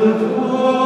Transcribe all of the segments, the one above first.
the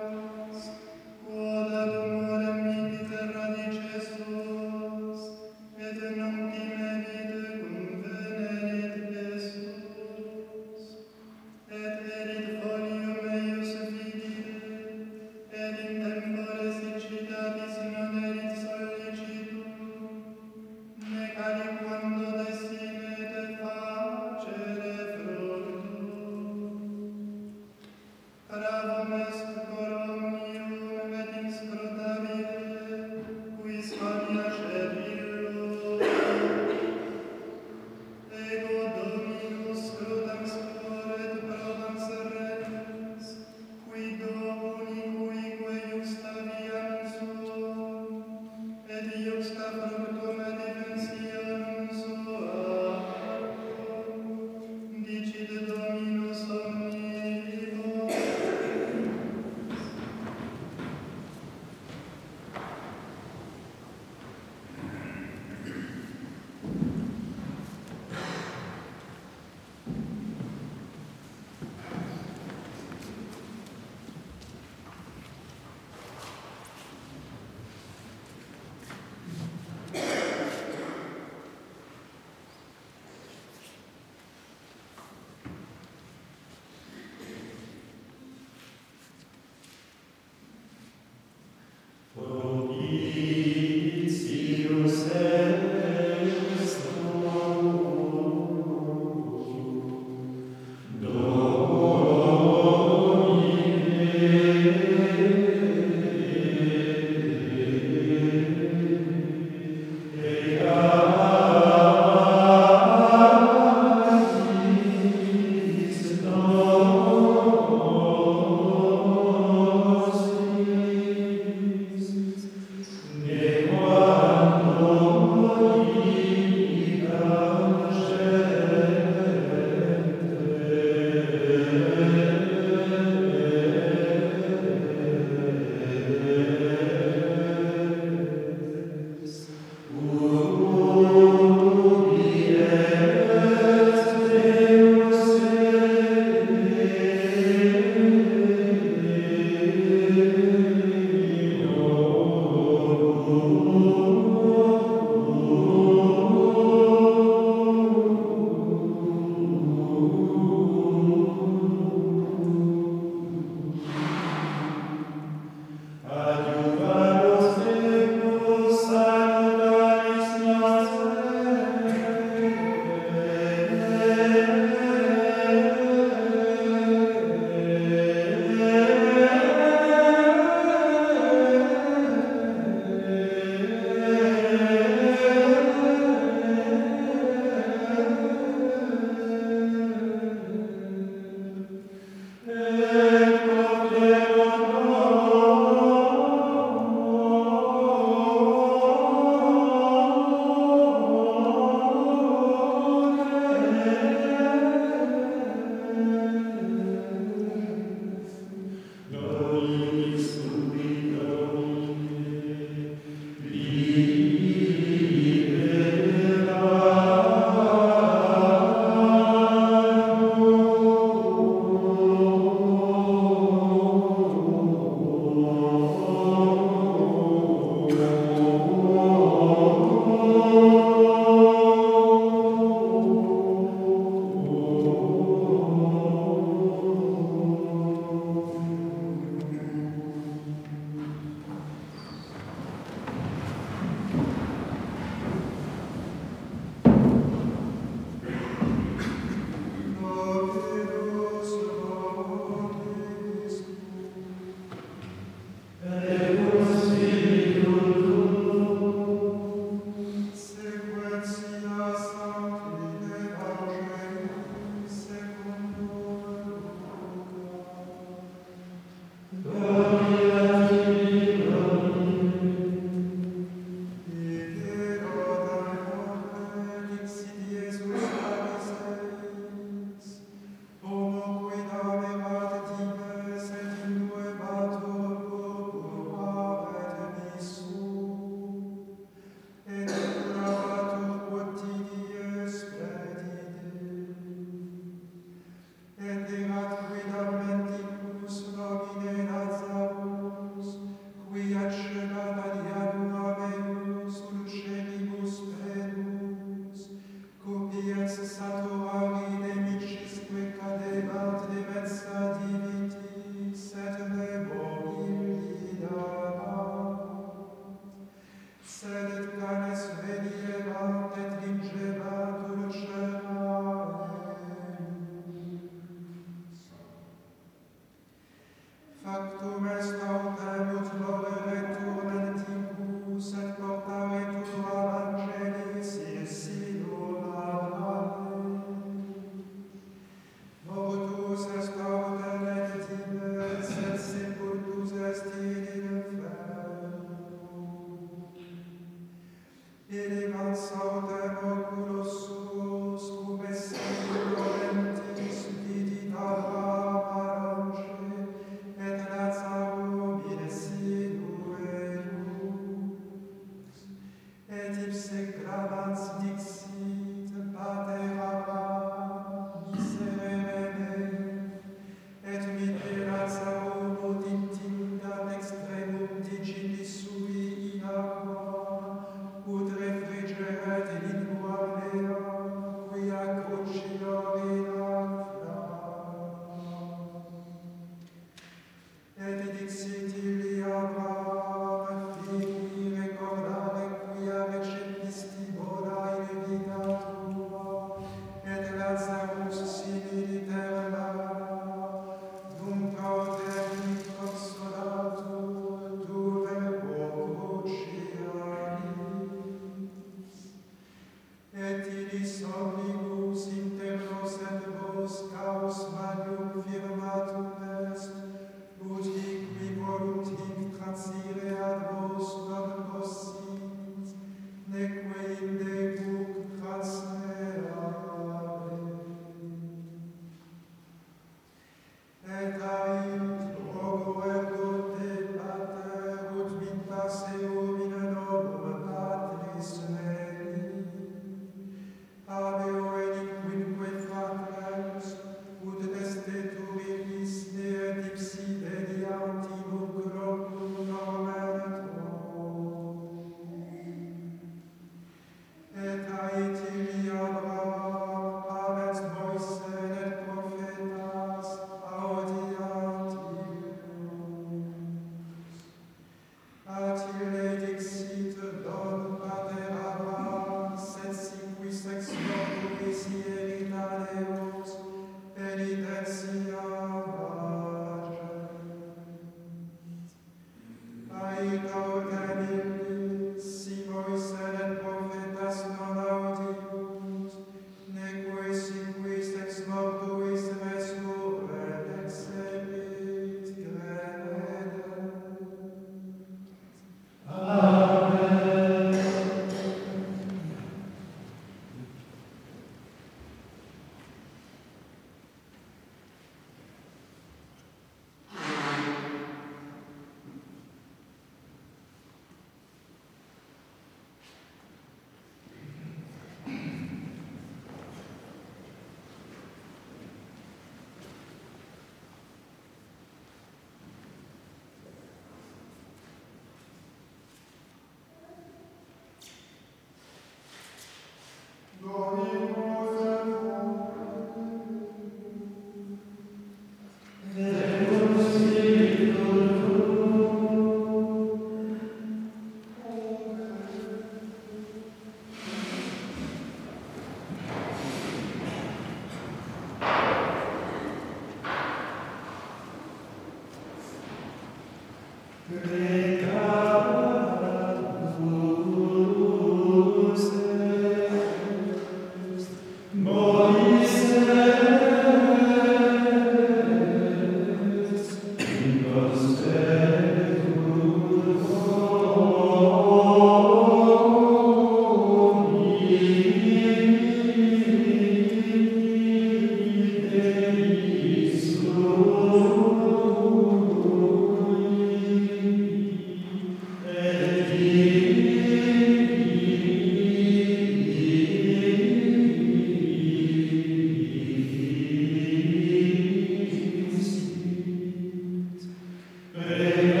Amen.